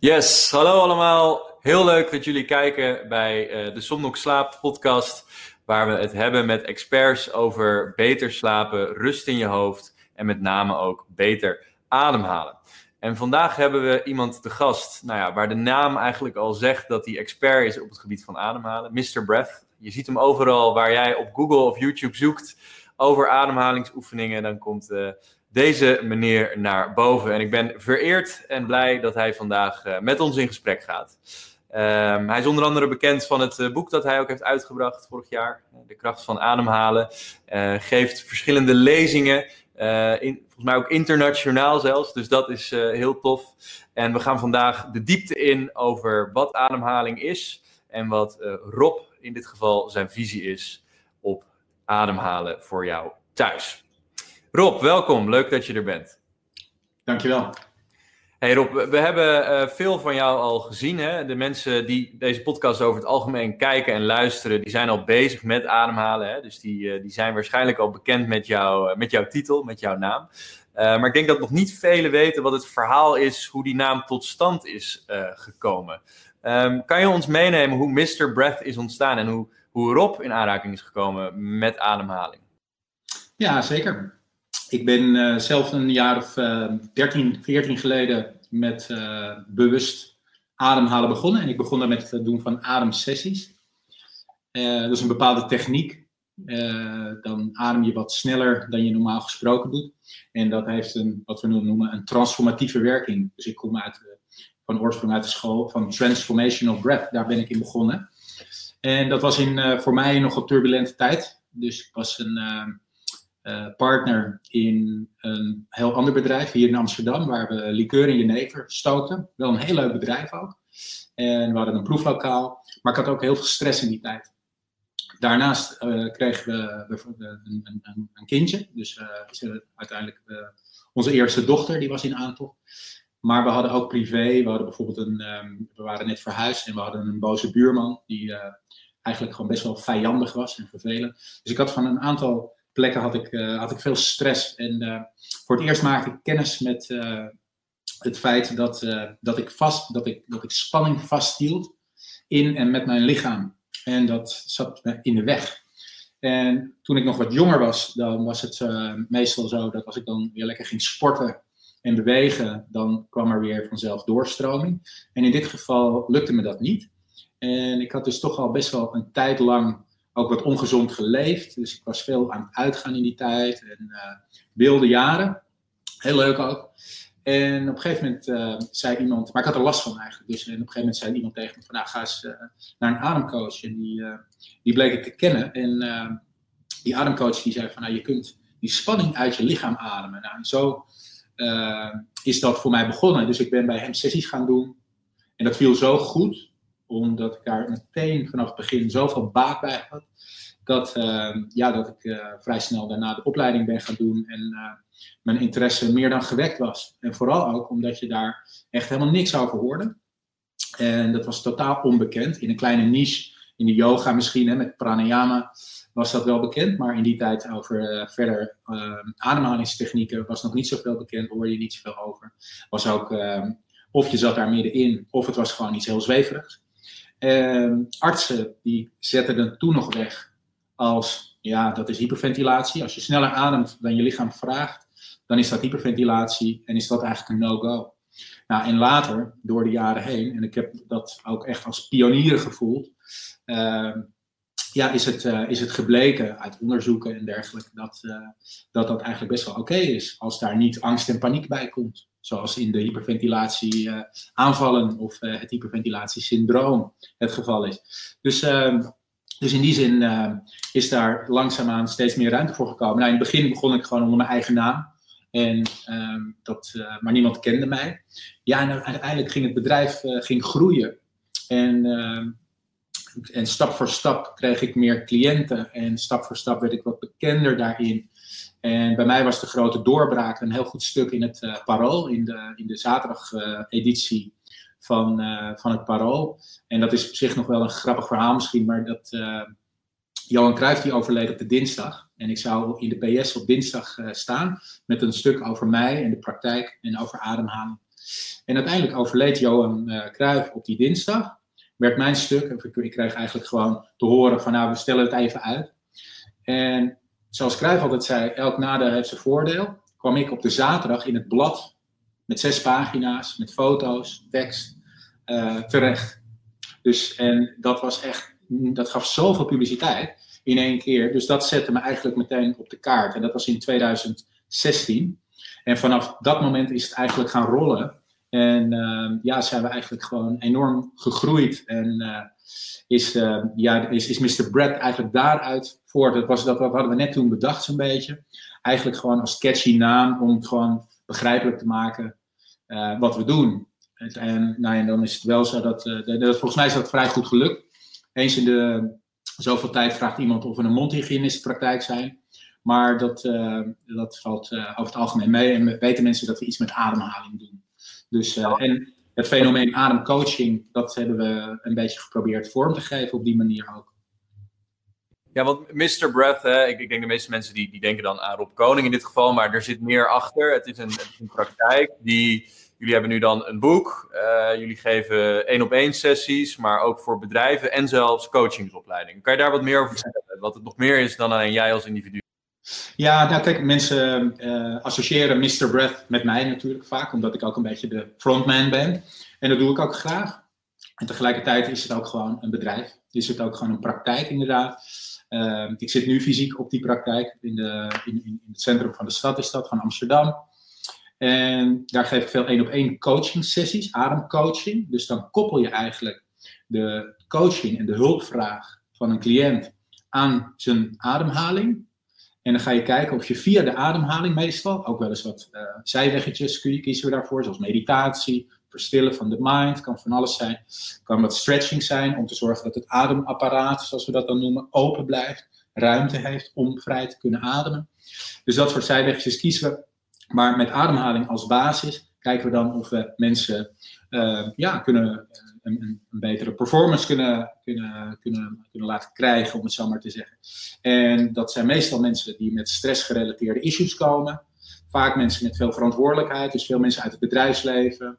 Yes, hallo allemaal. Heel leuk dat jullie kijken bij uh, de Somnok Slaap podcast, waar we het hebben met experts over beter slapen, rust in je hoofd en met name ook beter ademhalen. En vandaag hebben we iemand te gast, nou ja, waar de naam eigenlijk al zegt dat hij expert is op het gebied van ademhalen, Mr. Breath. Je ziet hem overal waar jij op Google of YouTube zoekt over ademhalingsoefeningen, dan komt uh, deze meneer naar boven. En ik ben vereerd en blij dat hij vandaag uh, met ons in gesprek gaat. Um, hij is onder andere bekend van het uh, boek dat hij ook heeft uitgebracht vorig jaar, De kracht van ademhalen. Geeft verschillende lezingen, in, volgens mij ook internationaal zelfs, dus dat is heel tof. En we gaan vandaag de diepte in over wat ademhaling is en wat Rob in dit geval zijn visie is op ademhalen voor jou thuis. Rob, welkom. Leuk dat je er bent. Dankjewel. Hey Rob, we hebben uh, veel van jou al gezien. Hè? De mensen die deze podcast over het algemeen kijken en luisteren, die zijn al bezig met ademhalen. Hè? Dus die, uh, die zijn waarschijnlijk al bekend met, jou, uh, met jouw titel, met jouw naam. maar ik denk dat nog niet velen weten wat het verhaal is, hoe die naam tot stand is gekomen. Um, kan je ons meenemen hoe Mr. Breath is ontstaan en hoe, hoe Rob in aanraking is gekomen met ademhaling? Ja, zeker. Ik ben uh, zelf een jaar of uh, 13, 14 geleden met uh, bewust ademhalen begonnen. En ik begon daar met het doen van ademsessies. Dat is een bepaalde techniek. dan adem je wat sneller dan je normaal gesproken doet. En dat heeft een, wat we noemen, een transformatieve werking. Dus ik kom uit, van oorsprong uit de school van Transformational Breath. Daar ben ik in begonnen. En dat was in, voor mij nog een turbulente tijd. Dus ik was een uh, partner in een heel ander bedrijf hier in Amsterdam, waar we likeur en jenever stoten. Wel een heel leuk bedrijf ook. En we hadden een proeflokaal, maar ik had ook heel veel stress in die tijd. Daarnaast uh, kregen we een, een, een, kindje, dus uh, uiteindelijk onze eerste dochter, die was in aantocht. Maar we hadden ook privé, we hadden bijvoorbeeld een, um, we waren net verhuisd en we hadden een boze buurman, die eigenlijk gewoon best wel vijandig was en vervelend. Dus ik had van een aantal plekken had ik, uh, had ik veel stress. En uh, voor het eerst maakte ik kennis met uh, het feit dat, dat, ik vast, dat, ik, dat ik spanning vasthield in en met mijn lichaam. En dat zat me in de weg. En toen ik nog wat jonger was, dan was het meestal zo dat als ik dan weer lekker ging sporten en bewegen, dan kwam er weer vanzelf doorstroming. En in dit geval lukte me dat niet. En ik had dus toch al best wel een tijd lang ook wat ongezond geleefd. Dus ik was veel aan het uitgaan in die tijd. En uh, wilde jaren. Heel leuk ook. En op een gegeven moment uh, zei iemand, maar ik had er last van eigenlijk. Dus en op een gegeven moment zei iemand tegen me van, nou ga eens uh, naar een ademcoach. En die, die bleek ik te kennen. En die ademcoach die zei van, nou je kunt die spanning uit je lichaam ademen. Nou, en zo is dat voor mij begonnen. Dus ik ben bij hem sessies gaan doen. En dat viel zo goed omdat ik daar meteen vanaf het begin zoveel baat bij had. Dat, uh, ja, dat ik uh, vrij snel daarna de opleiding ben gaan doen en uh, mijn interesse meer dan gewekt was. En vooral ook omdat je daar echt helemaal niks over hoorde. En dat was totaal onbekend. In een kleine niche, in de yoga misschien, hè, met pranayama, was dat wel bekend. Maar in die tijd over verder ademhalingstechnieken was nog niet zoveel bekend, hoorde je niet zoveel over. Was ook, ehm, of je zat daar middenin, of het was gewoon iets heel zweverigs. Uh, artsen die zetten het toen nog weg als, ja, dat is hyperventilatie. Als je sneller ademt dan je lichaam vraagt, dan is dat hyperventilatie en is dat eigenlijk een no-go. Nou, en later, door de jaren heen, en ik heb dat ook echt als pionier gevoeld, uh, ja, is het, uh, is het gebleken uit onderzoeken en dergelijke dat uh, dat, dat eigenlijk best wel oké is als daar niet angst en paniek bij komt. Zoals in de hyperventilatie uh, aanvallen of het hyperventilatiesyndroom het geval is. Dus, ehm, dus in die zin is daar langzaamaan steeds meer ruimte voor gekomen. Nou, in het begin begon ik gewoon onder mijn eigen naam. En, ehm, dat, maar niemand kende mij. Ja, en uiteindelijk ging het bedrijf ging groeien. En ehm, en stap voor stap kreeg ik meer cliënten en stap voor stap werd ik wat bekender daarin. En bij mij was de grote doorbraak een heel goed stuk in het uh, Parool, in de, in de zaterdag-editie van, uh, van het Parool. En dat is op zich nog wel een grappig verhaal misschien, maar dat Johan Cruijff die overleed op de dinsdag. En ik zou in de PS op dinsdag staan met een stuk over mij en de praktijk en over ademhaling. En uiteindelijk overleed Johan Cruijff op die dinsdag. Werd mijn stuk, ik, ik kreeg eigenlijk gewoon te horen van nou, we stellen het even uit. En zoals Cruijff altijd zei, elk nadeel heeft zijn voordeel. Kwam ik op de zaterdag in het blad met zes pagina's, met foto's, tekst, uh, terecht. Dus, en dat was echt, dat gaf zoveel publiciteit in één keer. Dus dat zette me eigenlijk meteen op de kaart. En dat was in 2016. En vanaf dat moment is het eigenlijk gaan rollen. En uh, ja, zijn we eigenlijk gewoon enorm gegroeid. En uh, is, uh, ja, is, is Mr. Brad eigenlijk daaruit voort. Dat, was, dat hadden we net toen bedacht zo'n beetje. Eigenlijk gewoon als catchy naam om het gewoon begrijpelijk te maken uh, wat we doen. En, nou, en dan is het wel zo dat, dat, volgens mij is dat vrij goed gelukt. Eens in de zoveel tijd vraagt iemand of we een mondhygiënistpraktijk zijn. Maar dat, dat valt over het algemeen mee. En weten mensen dat we iets met ademhaling doen. Dus, uh, en het fenomeen ademcoaching, dat hebben we een beetje geprobeerd vorm te geven op die manier ook. Ja, want Mr. Breath, hè, ik, ik, denk de meeste mensen die, die denken dan aan Rob Koning in dit geval, maar er zit meer achter. Het is een, het is een praktijk die, jullie hebben nu dan een boek, uh, jullie geven één op één sessies, maar ook voor bedrijven en zelfs coachingsopleidingen. Kan je daar wat meer over vertellen? Wat het nog meer is dan alleen jij als individu? Ja, nou kijk, mensen uh, associëren Mr. Breath met mij natuurlijk vaak, omdat ik ook een beetje de frontman ben. En dat doe ik ook graag. En tegelijkertijd is het ook gewoon een bedrijf. Is het ook gewoon een praktijk inderdaad. Uh, ik zit nu fysiek op die praktijk in, de, in, in, het centrum van de stad, is dat, van Amsterdam. En daar geef ik veel één op één coaching sessies, ademcoaching. Dus dan koppel je eigenlijk de coaching en de hulpvraag van een cliënt aan zijn ademhaling. En dan ga je kijken of je via de ademhaling meestal, ook wel eens wat uh, zijweggetjes kiezen we daarvoor, zoals meditatie, verstillen van de mind, kan van alles zijn. Kan wat stretching zijn om te zorgen dat het ademapparaat, zoals we dat dan noemen, open blijft, ruimte heeft om vrij te kunnen ademen. Dus dat soort zijweggetjes kiezen we. Maar met ademhaling als basis kijken we dan of we mensen uh, ja, kunnen een, een, betere performance kunnen, kunnen, kunnen, kunnen laten krijgen, om het zo maar te zeggen. En dat zijn meestal mensen die met stressgerelateerde issues komen. Vaak mensen met veel verantwoordelijkheid, dus veel mensen uit het bedrijfsleven.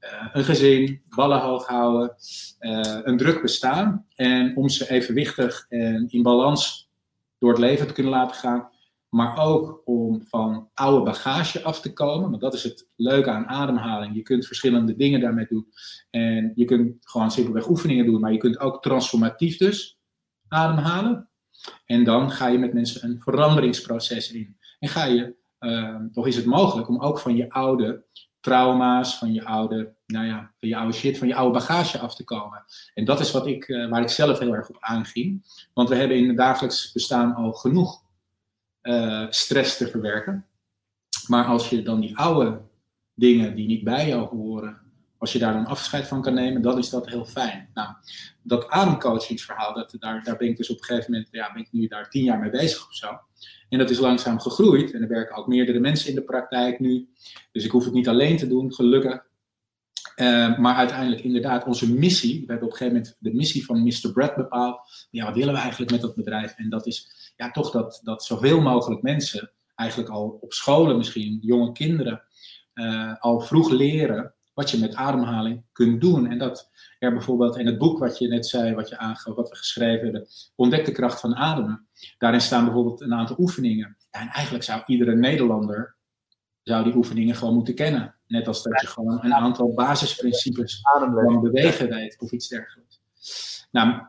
Uh, een gezin, ballen hoog houden, uh, een druk bestaan. En om ze evenwichtig en in balans door het leven te kunnen laten gaan, maar ook om van oude bagage af te komen. Want dat is het leuke aan ademhaling. Je kunt verschillende dingen daarmee doen. En je kunt gewoon simpelweg oefeningen doen, maar je kunt ook transformatief dus ademhalen. En dan ga je met mensen een veranderingsproces in. En ga je, uh, of is het mogelijk om ook van je oude trauma's, van je oude, nou ja, van je oude shit, van je oude bagage af te komen. En dat is wat ik, uh, waar ik zelf heel erg op aanging. Want we hebben in het dagelijks bestaan al genoeg uh, stress te verwerken. Maar als je dan die oude dingen die niet bij jou horen, als je daar dan afscheid van kan nemen, dan is dat heel fijn. Nou, dat ademcoachingsverhaal, dat, daar, daar ben ik dus op een gegeven moment, ja, ben ik nu daar tien jaar mee bezig of zo. En dat is langzaam gegroeid. En er werken ook meerdere mensen in de praktijk nu. Dus ik hoef het niet alleen te doen, gelukkig. Uh, maar uiteindelijk inderdaad, onze missie, we hebben op een gegeven moment de missie van Mr. Brad bepaald. Ja, wat willen we eigenlijk met dat bedrijf? En dat is ja, toch dat, dat zoveel mogelijk mensen, eigenlijk al op scholen misschien, jonge kinderen, uh, al vroeg leren wat je met ademhaling kunt doen. En dat er bijvoorbeeld in het boek wat je net zei, wat je aangaf, wat we geschreven hebben, Ontdek de kracht van ademen. Daarin staan bijvoorbeeld een aantal oefeningen. Ja, en eigenlijk zou iedere Nederlander zou die oefeningen gewoon moeten kennen. Net als dat je gewoon een aantal basisprincipes van bewegen weet of iets dergelijks. Nou,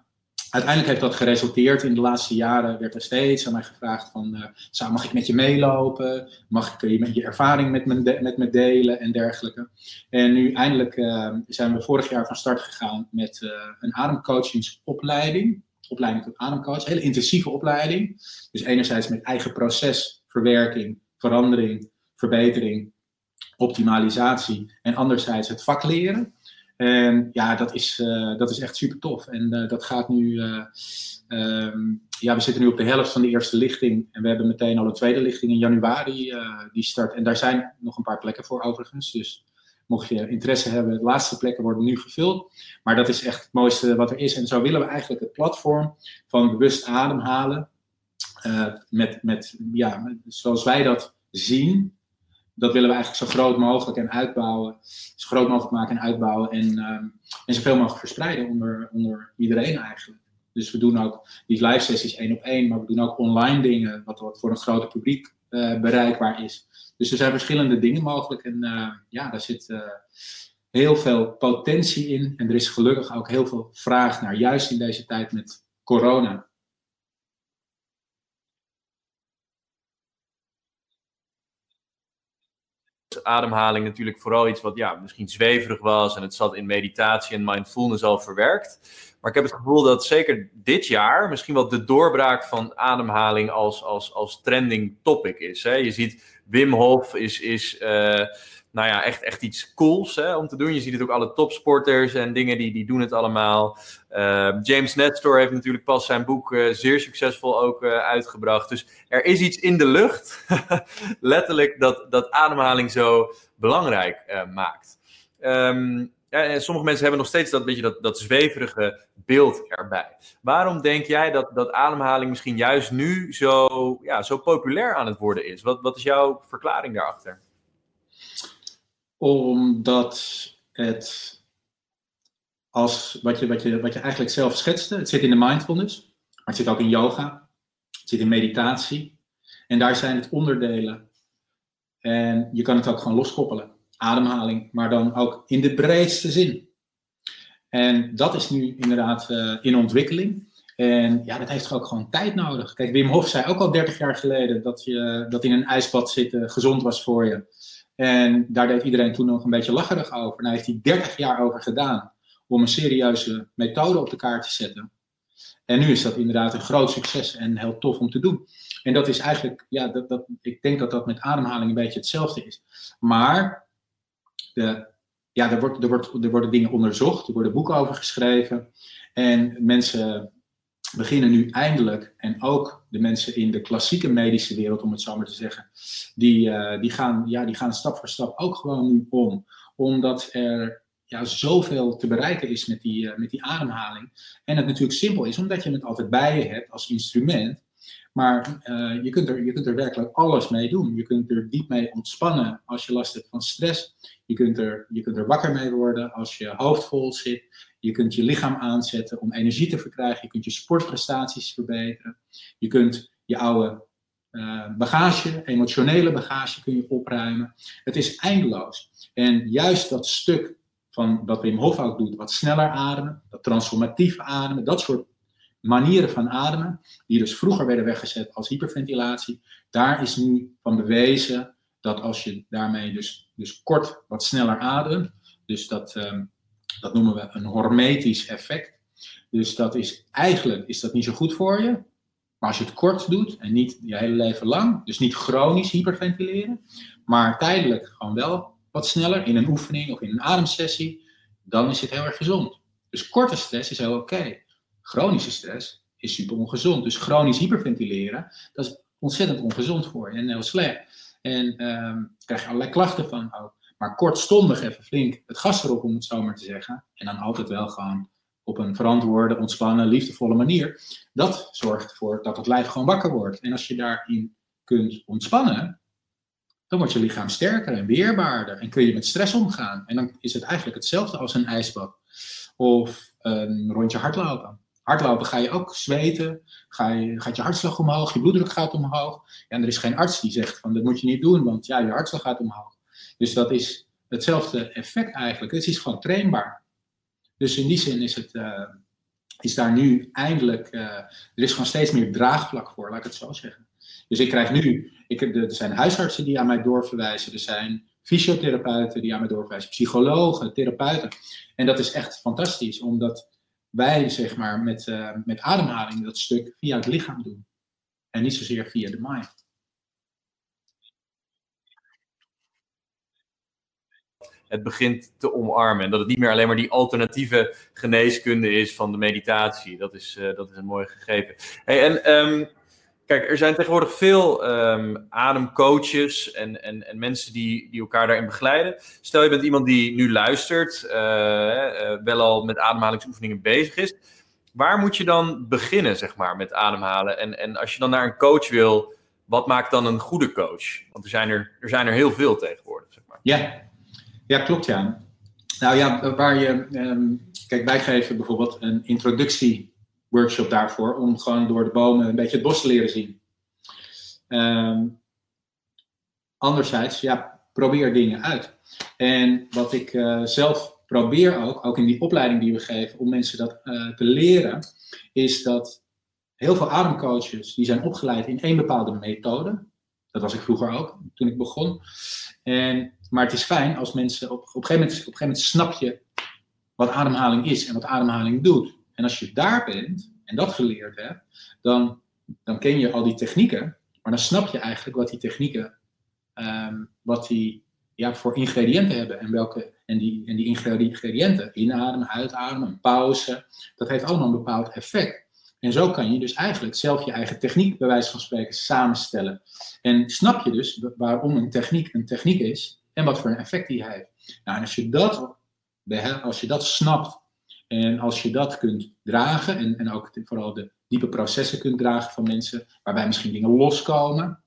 uiteindelijk heeft dat geresulteerd. In de laatste jaren werd er steeds aan mij gevraagd van, zou, mag ik met je meelopen? Mag ik je je ervaring met me, met me delen en dergelijke? En nu eindelijk uh, zijn we vorig jaar van start gegaan met uh, een ademcoachingsopleiding. Opleiding tot ademcoach, hele intensieve opleiding. Dus enerzijds met eigen procesverwerking, verandering, verbetering, optimalisatie. En anderzijds het vak leren. En ja, dat is, uh, dat is echt super tof. En uh, dat gaat nu. Uh, um, ja, we zitten nu op de helft van de eerste lichting. En we hebben meteen al een tweede lichting in januari die start. En daar zijn nog een paar plekken voor overigens. Dus mocht je interesse hebben, de laatste plekken worden nu gevuld. Maar dat is echt het mooiste wat er is. En zo willen we eigenlijk het platform van bewust ademhalen. met, met, ja, zoals wij dat zien, dat willen we eigenlijk zo groot mogelijk en uitbouwen. Zo groot mogelijk maken en uitbouwen. En, um, en zoveel mogelijk verspreiden onder, onder iedereen eigenlijk. Dus we doen ook die live sessies één op één, maar we doen ook online dingen, wat, wat voor een groter publiek uh, bereikbaar is. Dus er zijn verschillende dingen mogelijk. En uh, ja, daar zit uh, heel veel potentie in. En er is gelukkig ook heel veel vraag naar, juist in deze tijd met corona. Ademhaling natuurlijk vooral iets wat ja, misschien zweverig was en het zat in meditatie en mindfulness al verwerkt. Maar ik heb het gevoel dat zeker dit jaar misschien wel de doorbraak van ademhaling als, als, als trending topic is. Hè? Je ziet Wim Hof is, is uh, nou ja, echt, echt iets cools hè, om te doen. Je ziet het ook alle topsporters en dingen die, die doen het allemaal. Uh, James Nestor heeft natuurlijk pas zijn boek uh, zeer succesvol ook uitgebracht. Dus er is iets in de lucht, letterlijk, dat, dat ademhaling zo belangrijk maakt. Um, sommige mensen hebben nog steeds dat, beetje dat, dat zweverige beeld erbij. Waarom denk jij dat, dat ademhaling misschien juist nu zo, ja, zo populair aan het worden is? Wat, wat is jouw verklaring daarachter? Omdat het als wat je, wat, je, wat je eigenlijk zelf schetste, het zit in de mindfulness, maar het zit ook in yoga, het zit in meditatie. En daar zijn het onderdelen. En je kan het ook gewoon loskoppelen. Ademhaling, maar dan ook in de breedste zin. En dat is nu inderdaad uh, in ontwikkeling. En ja, dat heeft ook gewoon tijd nodig. Kijk, Wim Hof zei ook al 30 jaar geleden dat, je, dat in een ijsbad zitten gezond was voor je. En daar deed iedereen toen nog een beetje lacherig over. Nou heeft hij 30 jaar over gedaan om een serieuze methode op de kaart te zetten. En nu is dat inderdaad een groot succes en heel tof om te doen. En dat is eigenlijk, ja, dat, dat, ik denk dat dat met ademhaling een beetje hetzelfde is. Maar ja, er, wordt, er, wordt, er worden dingen onderzocht, er worden boeken over geschreven. En mensen beginnen nu eindelijk, en ook de mensen in de klassieke medische wereld, om het zo maar te zeggen, die, uh, die, gaan, ja, die gaan stap voor stap ook gewoon nu om. Omdat er ja, zoveel te bereiken is met die, uh, met die ademhaling. En het natuurlijk simpel is, omdat je het altijd bij je hebt als instrument. Maar uh, je, kunt er, je kunt er werkelijk alles mee doen. Je kunt er diep mee ontspannen als je last hebt van stress. Je kunt er, je kunt er wakker mee worden als je hoofd vol zit. Je kunt je lichaam aanzetten om energie te verkrijgen. Je kunt je sportprestaties verbeteren. Je kunt je oude uh, bagage, emotionele bagage kun je opruimen. Het is eindeloos. En juist dat stuk van wat Wim Hof ook doet, wat sneller ademen, dat transformatief ademen, dat soort manieren van ademen, die dus vroeger werden weggezet als hyperventilatie, daar is nu van bewezen dat als je daarmee dus, dus kort wat sneller ademt, dus dat, um, dat noemen we een hormetisch effect. Dus dat is eigenlijk is dat niet zo goed voor je. Maar als je het kort doet en niet je hele leven lang, dus niet chronisch hyperventileren, maar tijdelijk gewoon wel wat sneller in een oefening of in een ademsessie, dan is het heel erg gezond. Dus korte stress is heel oké. Chronische stress is super ongezond. Dus chronisch hyperventileren, dat is ontzettend ongezond voor je en heel slecht. En um, krijg je allerlei klachten van ook. Maar kortstondig even flink het gas erop, om het zo maar te zeggen. En dan altijd wel gewoon op een verantwoorde, ontspannen, liefdevolle manier. Dat zorgt ervoor dat het lijf gewoon wakker wordt. En als je daarin kunt ontspannen, dan wordt je lichaam sterker en weerbaarder. En kun je met stress omgaan. En dan is het eigenlijk hetzelfde als een ijsbad. Of een rondje hardlopen. Hardlopen ga je ook zweten, ga je, gaat je hartslag omhoog, je bloeddruk gaat omhoog. En er is geen arts die zegt van dat moet je niet doen, want ja, je hartslag gaat omhoog. Dus dat is hetzelfde effect eigenlijk. Het is gewoon trainbaar. Dus in die zin is, het, uh, is daar nu eindelijk, uh, er is gewoon steeds meer draagvlak voor, laat ik het zo zeggen. Dus ik krijg nu, ik, er zijn huisartsen die aan mij doorverwijzen, er zijn fysiotherapeuten die aan mij doorverwijzen, psychologen, therapeuten. En dat is echt fantastisch, omdat wij zeg maar met, uh, met ademhaling dat stuk via het lichaam doen. En niet zozeer via de mind. het begint te omarmen. En dat het niet meer alleen maar die alternatieve geneeskunde is van de meditatie. Dat is, uh, dat is een mooi gegeven. Hey, en um, kijk, er zijn tegenwoordig veel um, ademcoaches en, en, en mensen die, die elkaar daarin begeleiden. Stel je bent iemand die nu luistert, uh, wel al met ademhalingsoefeningen bezig is. Waar moet je dan beginnen, zeg maar, met ademhalen? En, en als je dan naar een coach wil, wat maakt dan een goede coach? Want er zijn er, er, zijn er heel veel tegenwoordig, zeg maar. Ja, ja klopt ja. Nou ja, waar je, ehm, kijk, wij geven bijvoorbeeld een introductieworkshop daarvoor om gewoon door de bomen een beetje het bos te leren zien. Um, anderzijds, ja, probeer dingen uit. En wat ik uh, zelf probeer ook, ook in die opleiding die we geven, om mensen dat uh, te leren, is dat heel veel ademcoaches die zijn opgeleid in één bepaalde methode. Dat was ik vroeger ook, toen ik begon. En, maar het is fijn als mensen op, op, een gegeven moment, op een gegeven moment snap je wat ademhaling is en wat ademhaling doet. En als je daar bent en dat geleerd hebt, dan, dan ken je al die technieken, maar dan snap je eigenlijk wat die technieken, um, wat die ja, voor ingrediënten hebben en welke en die, en die ingrediënten, inademen, uitademen, pauze, dat heeft allemaal een bepaald effect. En zo kan je dus eigenlijk zelf je eigen techniek, bij wijze van spreken, samenstellen. En snap je dus waarom een techniek een techniek is en wat voor een effect die heeft. Nou, en als je dat, als je dat snapt en als je dat kunt dragen, en, en ook vooral de diepe processen kunt dragen van mensen, waarbij misschien dingen loskomen,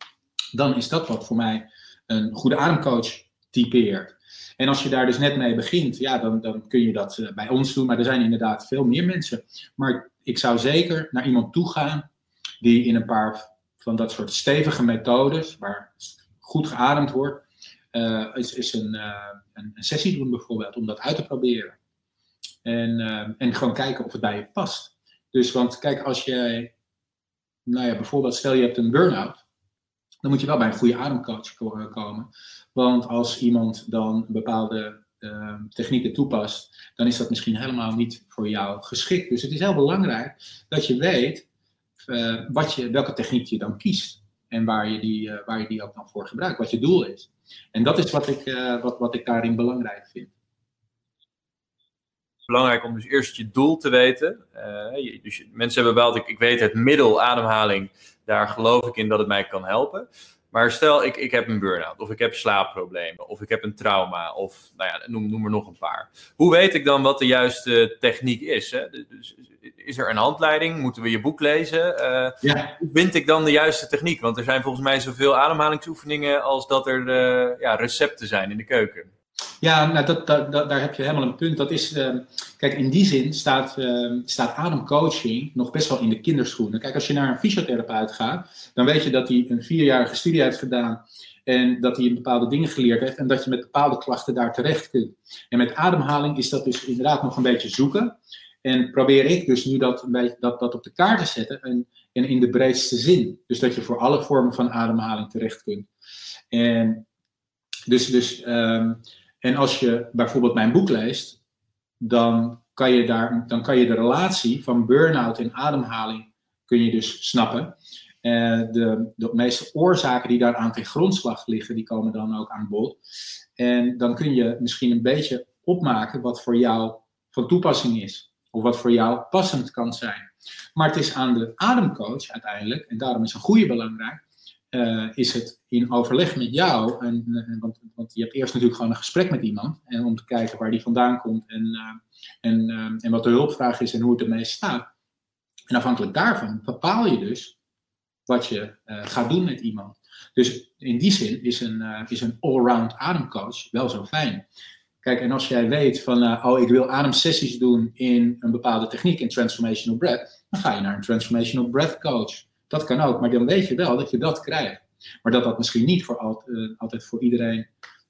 dan is dat wat voor mij een goede ademcoach typeert. En als je daar dus net mee begint, ja, dan, dan kun je dat eh, bij ons doen. Maar er zijn inderdaad veel meer mensen. Maar ik zou zeker naar iemand toe gaan die in een paar van dat soort stevige methodes, waar goed geademd wordt, uh, is, is een, uh, een, sessie doen bijvoorbeeld, om dat uit te proberen. En, uh, en gewoon kijken of het bij je past. Dus, want kijk, als jij, nou ja, bijvoorbeeld stel je hebt een burn-out, dan moet je wel bij een goede ademcoach komen. Want als iemand dan bepaalde uh, technieken toepast, dan is dat misschien helemaal niet voor jou geschikt. Dus het is heel belangrijk dat je weet uh, wat je, welke techniek je dan kiest. En waar je, die, uh, waar je die ook dan voor gebruikt, wat je doel is. En dat is wat ik, eh, wat, wat ik daarin belangrijk vind. Belangrijk om dus eerst je doel te weten. Je, dus mensen hebben wel, ik, ik weet het middel ademhaling, daar geloof ik in dat het mij kan helpen. Maar stel, ik, ik heb een burn-out, of ik heb slaapproblemen, of ik heb een trauma, of nou ja, noem, noem er nog een paar. Hoe weet ik dan wat de juiste techniek is? Hè? Dus, is er een handleiding? Moeten we je boek lezen? Uh, ja. Hoe vind ik dan de juiste techniek? Want er zijn volgens mij zoveel ademhalingsoefeningen als dat er uh, ja, recepten zijn in de keuken. Ja, nou dat, dat, daar heb je helemaal een punt. Dat is, uh, kijk, in die zin staat, uh, staat ademcoaching nog best wel in de kinderschoenen. Kijk, als je naar een fysiotherapeut gaat, dan weet je dat hij een vierjarige studie heeft gedaan en dat hij bepaalde dingen geleerd heeft en dat je met bepaalde klachten daar terecht kunt. En met ademhaling is dat dus inderdaad nog een beetje zoeken. En probeer ik dus nu dat, een beetje, dat, dat op de kaart te zetten en, en in de breedste zin. Dus dat je voor alle vormen van ademhaling terecht kunt. En dus, dus um, en als je bijvoorbeeld mijn boek leest, dan kan je, daar, dan kan je de relatie van burn-out en ademhaling kun je dus snappen. Uh, de, de meeste oorzaken die daar aan ten grondslag liggen, die komen dan ook aan bod. En dan kun je misschien een beetje opmaken wat voor jou van toepassing is. Of wat voor jou passend kan zijn. Maar het is aan de ademcoach uiteindelijk, en daarom is een goede belangrijk, uh, is het in overleg met jou, en, en, want, want, je hebt eerst natuurlijk gewoon een gesprek met iemand, en om te kijken waar die vandaan komt en, en, en wat de hulpvraag is en hoe het ermee staat. En afhankelijk daarvan bepaal je dus wat je gaat doen met iemand. Dus in die zin is een, is een all-round ademcoach wel zo fijn. Kijk, en als jij weet van, oh, ik wil ademsessies doen in een bepaalde techniek, in transformational breath, dan ga je naar een transformational breath coach. Dat kan ook, maar dan weet je wel dat je dat krijgt. Maar dat dat misschien niet voor altijd, uh, altijd voor iedereen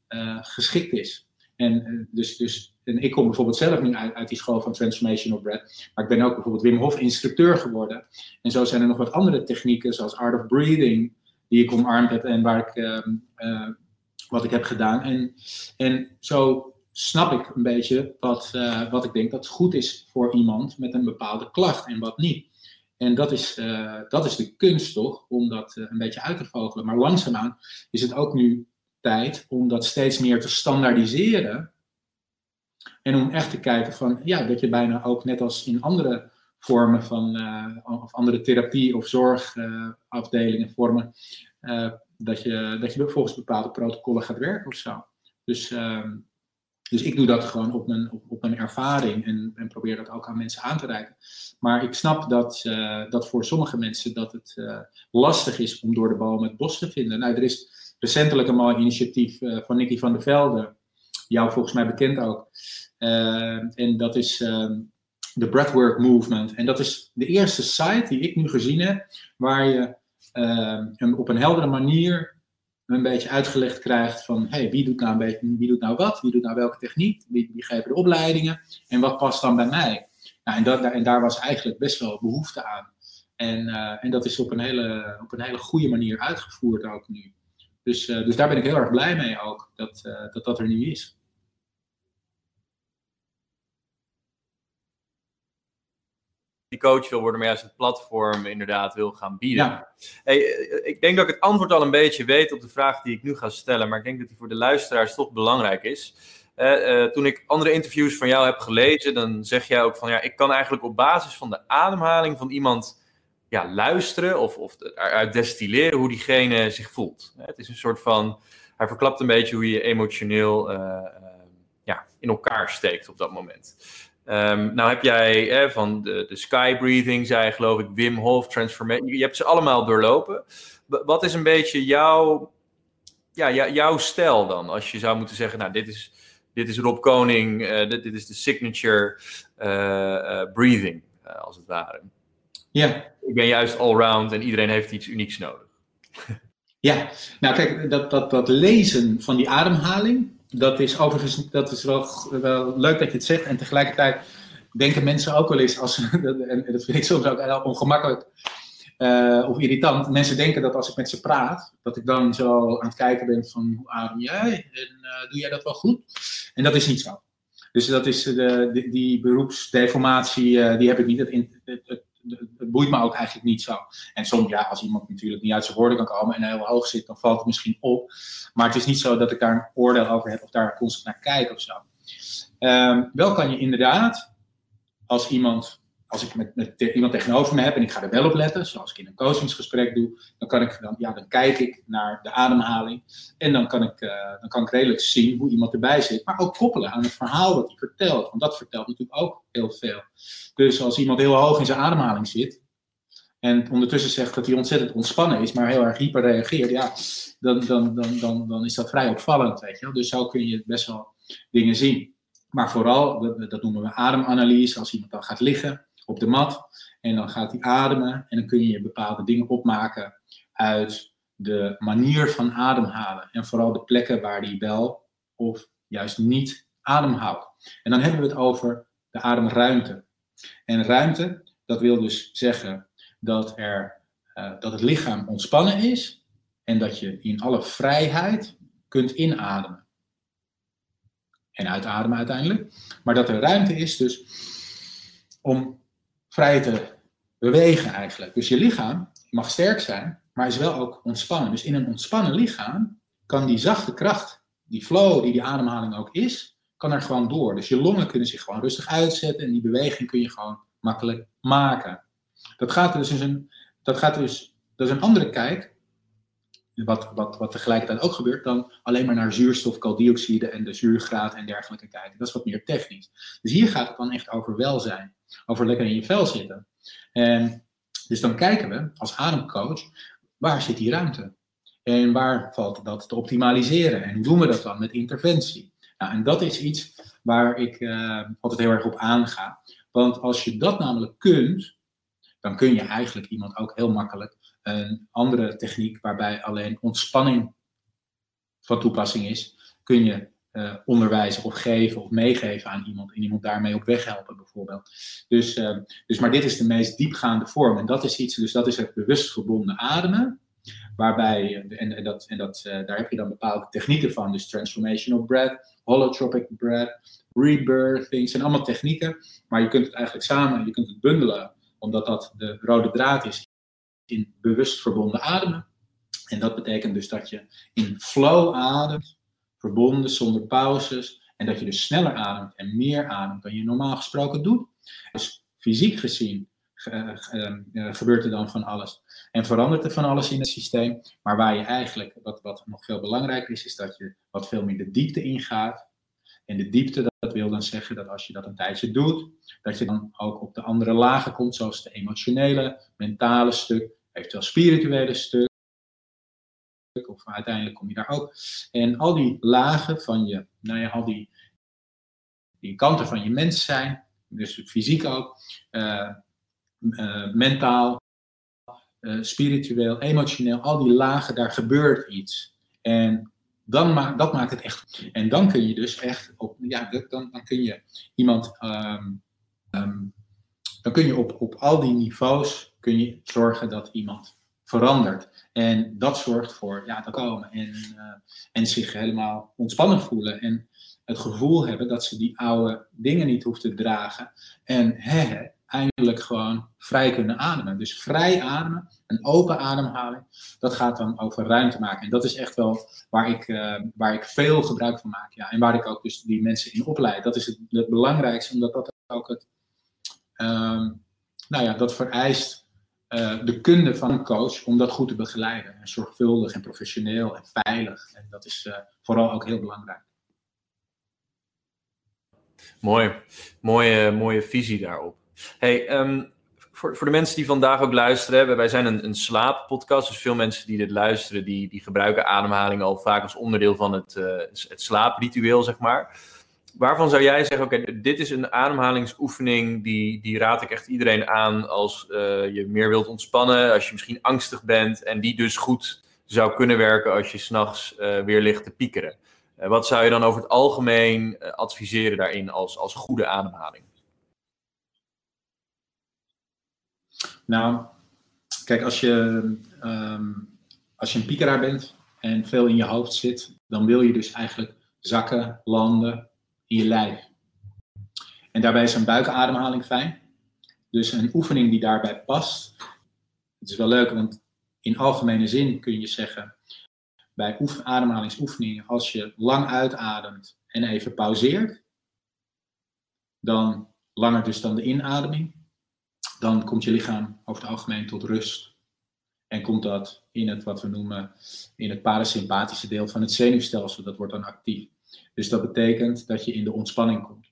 uh, geschikt is. En, uh, dus, dus, en ik kom bijvoorbeeld zelf nu uit, uit die school van Transformational Breath. Maar ik ben ook bijvoorbeeld Wim Hof instructeur geworden. En zo zijn er nog wat andere technieken, zoals Art of Breathing, die ik omarmd heb en waar ik, ehm, wat ik heb gedaan. En, en zo snap ik een beetje wat, wat ik denk dat goed is voor iemand met een bepaalde klacht en wat niet. En dat is, uh, dat is de kunst toch, om dat uh, een beetje uit te vogelen. Maar langzaamaan is het ook nu tijd om dat steeds meer te standaardiseren. En om echt te kijken van, ja, dat je bijna ook net als in andere vormen van, uh, of andere therapie- of zorgafdelingen vormen, dat, je, dat je volgens bepaalde protocollen gaat werken of zo. Dus, ehm, Dus ik doe dat gewoon op mijn, op, op mijn ervaring en, en, probeer dat ook aan mensen aan te reiken. Maar ik snap dat, uh, dat voor sommige mensen dat het uh, lastig is om door de bomen het bos te vinden. Nou, er is recentelijk een mooi initiatief uh, van Nicky van der Velde, jou volgens mij bekend ook. en dat is ehm, de Breathwork Movement. En dat is de eerste site die ik nu gezien heb, waar je ehm, op een heldere manier een beetje uitgelegd krijgt van hey, wie, doet nou een beetje, wie doet nou wat, wie doet nou welke techniek, wie, wie geven de opleidingen en wat past dan bij mij. Nou, en, dat, en daar was eigenlijk best wel behoefte aan. En, uh, en dat is op een, hele, op een hele goede manier uitgevoerd ook nu. Dus, uh, dus daar ben ik heel erg blij mee ook, dat, uh, dat dat er nu is. Die coach wil worden, maar juist het platform inderdaad wil gaan bieden. Ja. Hey, eh, ik denk dat ik het antwoord al een beetje weet op de vraag die ik nu ga stellen, maar ik denk dat die voor de luisteraars toch belangrijk is. Uh, uh, toen ik andere interviews van jou heb gelezen, dan zeg jij ook van ja, ik kan eigenlijk op basis van de ademhaling van iemand ja, luisteren of, of eruit destilleren hoe diegene zich voelt. Het is een soort van, hij verklapt een beetje hoe je emotioneel uh, ja, in elkaar steekt op dat moment. Um, nou heb jij van de, de sky breathing, zei geloof ik, Wim Hof, transformation. Je hebt ze allemaal doorlopen. wat is een beetje jouw, ja, jouw stijl dan? Als je zou moeten zeggen, nou dit is, dit is Rob Koning, uh, dit, dit, is de signature uh, uh, breathing, als het ware. Ja. Ik ben juist allround en iedereen heeft iets unieks nodig. ja, nou kijk, dat, dat, dat lezen van die ademhaling, dat is overigens dat is wel, leuk dat je het zegt. En tegelijkertijd denken mensen ook wel eens, als, en dat vind ik soms ook heel ongemakkelijk uh, of irritant. Mensen denken dat als ik met ze praat, dat ik dan zo aan het kijken ben van hoe adem jij en uh, doe jij dat wel goed? En dat is niet zo. Dus dat is de, die, beroepsdeformatie, die heb ik niet. Het, het, het boeit me ook eigenlijk niet zo. En soms, ja, als iemand natuurlijk niet uit zijn woorden kan komen en heel hoog zit, dan valt het misschien op. Maar het is niet zo dat ik daar een oordeel over heb of daar constant naar kijk of zo. Um, wel kan je inderdaad, als iemand, als ik met, iemand tegenover me heb en ik ga er wel op letten, zoals ik in een coachingsgesprek doe, dan, kan ik, dan, ja, dan kijk ik naar de ademhaling en dan kan, ik, uh, dan kan ik redelijk zien hoe iemand erbij zit, maar ook koppelen aan het verhaal wat hij vertelt, want dat vertelt natuurlijk ook heel veel. Dus als iemand heel hoog in zijn ademhaling zit, en ondertussen zegt dat hij ontzettend ontspannen is, maar heel erg hyper reageert, ja, dan, dan, dan, dan, dan is dat vrij opvallend, weet je wel. Dus zo kun je best wel dingen zien. Maar vooral, dat, dat noemen we ademanalyse, als iemand dan gaat liggen op de mat en dan gaat hij ademen en dan kun je bepaalde dingen opmaken uit de manier van ademhalen. En vooral de plekken waar hij wel of juist niet ademhoudt. En dan hebben we het over de ademruimte. En ruimte, dat wil dus zeggen dat, er, uh, dat het lichaam ontspannen is en dat je in alle vrijheid kunt inademen. En uitademen uiteindelijk. Maar dat er ruimte is dus om vrij te bewegen eigenlijk. Dus je lichaam mag sterk zijn, maar is wel ook ontspannen. Dus in een ontspannen lichaam kan die zachte kracht, die flow die die ademhaling ook is, kan er gewoon door. Dus je longen kunnen zich gewoon rustig uitzetten en die beweging kun je gewoon makkelijk maken. Dat gaat dus een, dat gaat dus, dat is een andere kijk, wat, wat, wat tegelijkertijd ook gebeurt, dan alleen maar naar zuurstof, kooldioxide en de zuurgraad en dergelijke kijken. Dat is wat meer technisch. Dus hier gaat het dan echt over welzijn, over lekker in je vel zitten. En dus dan kijken we als ademcoach, waar zit die ruimte? En waar valt dat te optimaliseren? En hoe doen we dat dan met interventie? Nou, en dat is iets waar ik uh, altijd heel erg op aanga. Want als je dat namelijk kunt, dan kun je eigenlijk iemand ook heel makkelijk een andere techniek waarbij alleen ontspanning van toepassing is, kun je uh, onderwijzen of geven of meegeven aan iemand en iemand daarmee op weg helpen bijvoorbeeld. Dus, uh, dus maar dit is de meest diepgaande vorm en dat is iets, dus dat is het bewust verbonden ademen. Waarbij, en, en, dat, en dat, daar heb je dan bepaalde technieken van, dus transformational breath, holotropic breath, rebirthing, zijn allemaal technieken, maar je kunt het eigenlijk samen, je kunt het bundelen omdat dat de rode draad is in bewust verbonden ademen. En dat betekent dus dat je in flow ademt, verbonden zonder pauzes, en dat je dus sneller ademt en meer ademt dan je normaal gesproken doet. Dus fysiek gezien uh, uh, gebeurt er dan van alles. En verandert er van alles in het systeem. Maar waar je eigenlijk, wat, wat nog veel belangrijker is, is dat je wat veel meer de diepte ingaat. En de diepte, dat wil dan zeggen dat als je dat een tijdje doet, dat je dan ook op de andere lagen komt, zoals de emotionele, mentale stuk, eventueel spirituele stuk. Of uiteindelijk kom je daar ook. En al die lagen van je, nou ja, al die, die kanten van je mens zijn, dus fysiek ook, uh, uh, mentaal, uh, spiritueel, emotioneel, al die lagen, daar gebeurt iets. En dan maakt, dat maakt het echt. En dan kun je dus echt, op, ja, dan, dan kun je iemand, um, um, dan kun je op, op al die niveaus kun je zorgen dat iemand verandert. En dat zorgt voor ja, dat komen en, uh, en zich helemaal ontspannen voelen. En het gevoel hebben dat ze die oude dingen niet hoeven te dragen. En eindelijk gewoon vrij kunnen ademen. Dus vrij ademen, een open ademhaling, dat gaat dan over ruimte maken. En dat is echt wel waar ik, uh, waar ik veel gebruik van maak. Ja. En waar ik ook dus die mensen in opleid. Dat is het, het belangrijkste, omdat dat ook het, um, nou ja, dat vereist uh, de kunde van een coach om dat goed te begeleiden. En zorgvuldig en professioneel en veilig. En dat is uh, vooral ook heel belangrijk. Mooi, mooie, mooie visie daarop. Hey, um, voor, voor de mensen die vandaag ook luisteren, wij zijn een, een slaappodcast, dus veel mensen die dit luisteren, die, die gebruiken ademhaling al vaak als onderdeel van het, uh, het slaapritueel, zeg maar. Waarvan zou jij zeggen, oké, dit is een ademhalingsoefening, die, die raad ik echt iedereen aan als uh, je meer wilt ontspannen, als je misschien angstig bent en die dus goed zou kunnen werken als je s'nachts uh, weer ligt te piekeren. Uh, wat zou je dan over het algemeen adviseren daarin als, als goede ademhaling? Nou, kijk, als je, um, als je een piekeraar bent en veel in je hoofd zit, dan wil je dus eigenlijk zakken, landen in je lijf. En daarbij is een buikademhaling fijn. Dus een oefening die daarbij past. Het is wel leuk, want in algemene zin kun je zeggen, bij ademhalingsoefeningen, als je lang uitademt en even pauzeert, dan langer dus dan de inademing, dan komt je lichaam over het algemeen tot rust. En komt dat in het wat we noemen in het parasympathische deel van het zenuwstelsel, dat wordt dan actief. Dus dat betekent dat je in de ontspanning komt.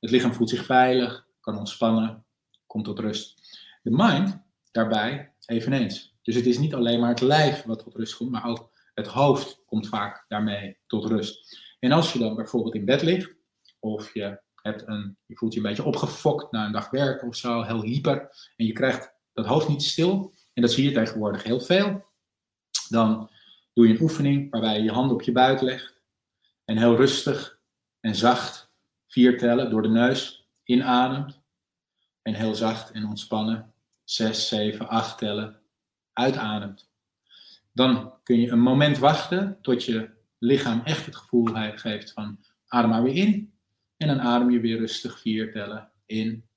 Het lichaam voelt zich veilig, kan ontspannen, komt tot rust. De mind daarbij eveneens. Dus het is niet alleen maar het lijf wat tot rust komt, maar ook het hoofd komt vaak daarmee tot rust. En als je dan bijvoorbeeld in bed ligt, of je hebt een, je voelt je een beetje opgefokt na een dag werken of zo, heel hyper, en je krijgt dat hoofd niet stil, en dat zie je tegenwoordig heel veel, dan doe je een oefening waarbij je je handen op je buik legt en heel rustig en zacht vier tellen door de neus inademt en heel zacht en ontspannen zes, zeven, acht tellen uitademt. Dan kun je een moment wachten tot je lichaam echt het gevoel geeft van adem maar weer in en dan adem je weer rustig vier tellen in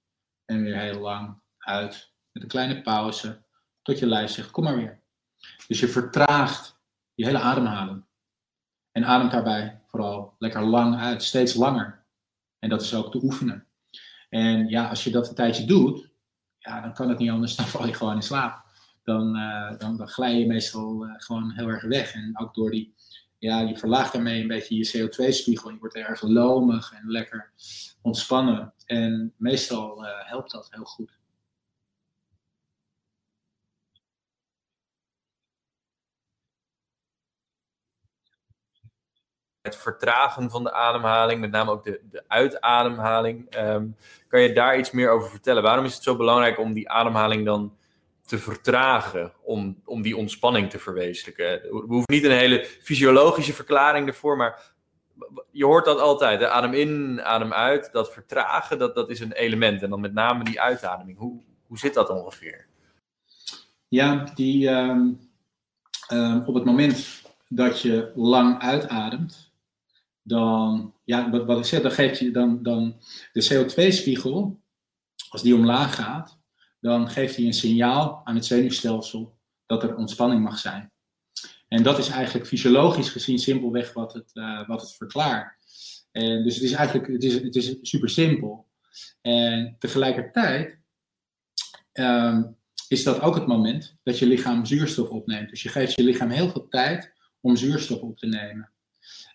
en weer heel lang uit. Met een kleine pauze tot je lijf zegt, kom maar weer. Dus je vertraagt je hele ademhaling. En ademt daarbij vooral lekker lang uit, steeds langer. En dat is ook te oefenen. En ja, als je dat een tijdje doet, ja, dan kan het niet anders, dan val je gewoon in slaap. Dan, uh, dan, dan glij je meestal uh, gewoon heel erg weg. En ook door die ja, je verlaagt daarmee een beetje je CO2-spiegel. Je wordt erg lomig en lekker ontspannen. En meestal uh, helpt dat heel goed. Het vertragen van de ademhaling, met name ook de, de uitademhaling. Um, kan je daar iets meer over vertellen? Waarom is het zo belangrijk om die ademhaling dan te vertragen om, om die ontspanning te verwezenlijken. We hoeven niet een hele fysiologische verklaring ervoor, maar je hoort dat altijd. Adem in, adem uit. Dat vertragen, dat, dat is een element. En dan met name die uitademing. Hoe, hoe zit dat ongeveer? Ja, die, um, um, op het moment dat je lang uitademt, dan, ja, wat, ik zeg, dan geeft je dan, dan de CO2-spiegel, als die omlaag gaat, dan geeft hij een signaal aan het zenuwstelsel dat er ontspanning mag zijn. En dat is eigenlijk fysiologisch gezien simpelweg wat het, uh, wat het verklaart. En dus het is eigenlijk het is, het is super simpel. En tegelijkertijd um, is dat ook het moment dat je lichaam zuurstof opneemt. Dus je geeft je lichaam heel veel tijd om zuurstof op te nemen.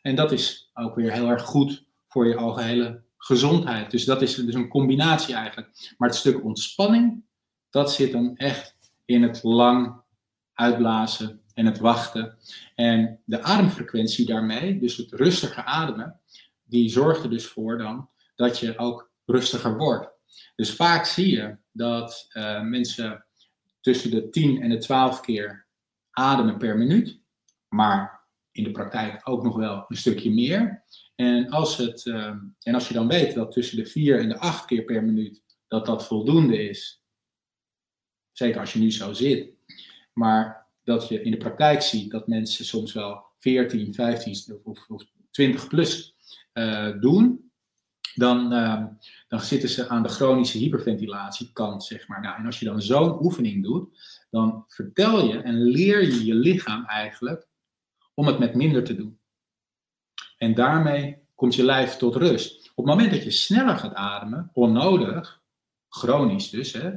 En dat is ook weer heel erg goed voor je algehele gezondheid. Dus dat is dus een combinatie eigenlijk. Maar het stuk ontspanning, dat zit dan echt in het lang uitblazen en het wachten. En de ademfrequentie daarmee, dus het rustiger ademen, die zorgt er dus voor dan dat je ook rustiger wordt. Dus vaak zie je dat uh, mensen tussen de 10 en de 12 keer ademen per minuut, maar in de praktijk ook nog wel een stukje meer. En als, het, uh, en als je dan weet dat tussen de 4 en de 8 keer per minuut dat dat voldoende is, zeker als je nu zo zit, maar dat je in de praktijk ziet dat mensen soms wel 14, 15 of, of 20 plus uh, doen, dan, uh, dan zitten ze aan de chronische hyperventilatiekant, zeg maar. Nou, en als je dan zo'n oefening doet, dan vertel je en leer je je lichaam eigenlijk om het met minder te doen. En daarmee komt je lijf tot rust. Op het moment dat je sneller gaat ademen, onnodig, chronisch dus, hè,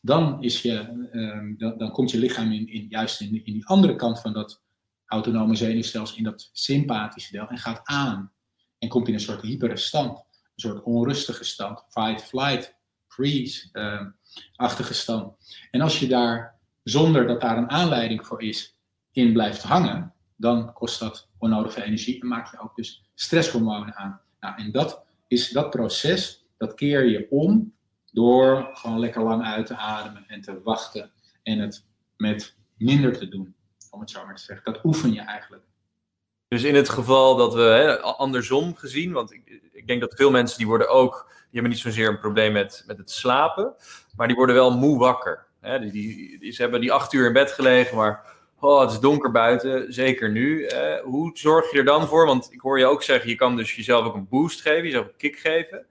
dan, is je, uh, dan, komt je lichaam in, in juist in, in die andere kant van dat autonome zenuwstelsel, in dat sympathische deel, en gaat aan. En komt in een soort hypere stand, een soort onrustige stand, fight, flight, freeze-achtige uh, stand. En als je daar, zonder dat daar een aanleiding voor is, in blijft hangen, dan kost dat onnodige energie en maak je ook dus stresshormonen aan. Nou, en dat is dat proces, dat keer je om door gewoon lekker lang uit te ademen en te wachten en het met minder te doen, om het zo maar te zeggen. Dat oefen je eigenlijk. Dus in het geval dat we hè, andersom gezien, want ik, ik, denk dat veel mensen die worden ook, die hebben niet zozeer een probleem met, met het slapen, maar die worden wel moe wakker. Hè? Die, die, ze hebben die acht uur in bed gelegen, maar oh, het is donker buiten, zeker nu. Hè? Hoe zorg je er dan voor? Want ik hoor je ook zeggen, je kan dus jezelf ook een boost geven, jezelf een kick geven.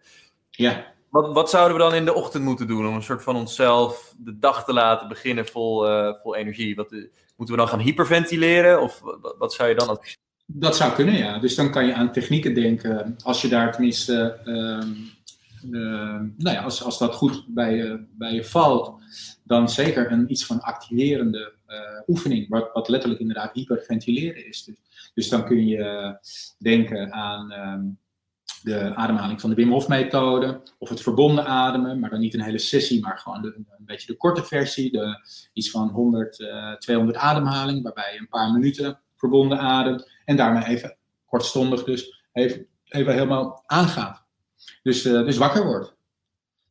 Ja. Wat, wat zouden we dan in de ochtend moeten doen om een soort van onszelf de dag te laten beginnen vol, uh, vol energie? Wat, uh, moeten we dan gaan hyperventileren of wat, wat zou je dan adviseren? Dat zou kunnen, ja. Dus dan kan je aan technieken denken. Als je daar tenminste, uh, nou ja, als, als dat goed bij je, bij je valt, dan zeker een iets van activerende oefening, wat, wat letterlijk inderdaad hyperventileren is. Dus, dus dan kun je denken aan ehm, de ademhaling van de Wim Hof methode, of het verbonden ademen, maar dan niet een hele sessie, maar gewoon een beetje de korte versie, de, iets van 100, uh, 200 ademhaling, waarbij je een paar minuten verbonden ademt en daarmee even kortstondig dus even, even helemaal aangaat. Dus, dus wakker wordt.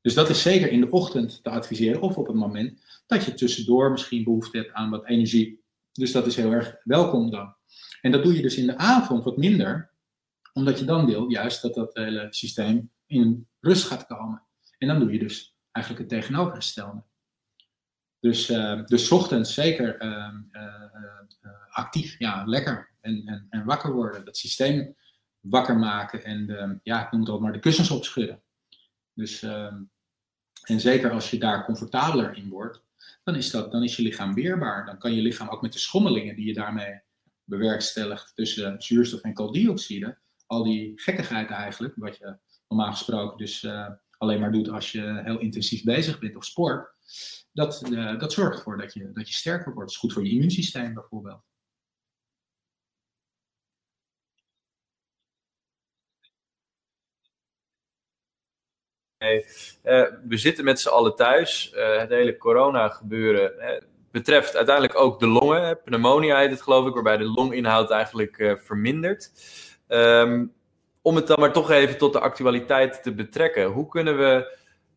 Dus dat is zeker in de ochtend te adviseren of op het moment dat je tussendoor misschien behoefte hebt aan wat energie. Dus dat is heel erg welkom dan. En dat doe je dus in de avond wat minder, omdat je dan wil juist dat dat hele systeem in rust gaat komen. En dan doe je dus eigenlijk het tegenovergestelde. Dus, uh, dus zeker uh, uh, actief, ja, lekker en, en, en, wakker worden. Dat systeem wakker maken en ja, ik noem het ook maar de kussens opschudden. Dus, ehm, en zeker als je daar comfortabeler in wordt, dan is, dat, dan is je lichaam weerbaar. Dan kan je lichaam ook met de schommelingen die je daarmee bewerkstelligt tussen zuurstof en kooldioxide, al die gekkigheid eigenlijk, wat je normaal gesproken dus uh, alleen maar doet als je heel intensief bezig bent of sport, dat, uh, dat zorgt ervoor dat je, dat je sterker wordt. Dat is goed voor je immuunsysteem bijvoorbeeld. Uh, we zitten met z'n allen thuis. Uh, het hele corona gebeuren uh, betreft uiteindelijk ook de longen. Pneumonia heet het geloof ik, waarbij de longinhoud eigenlijk vermindert. Um, om het dan maar toch even tot de actualiteit te betrekken. Hoe kunnen we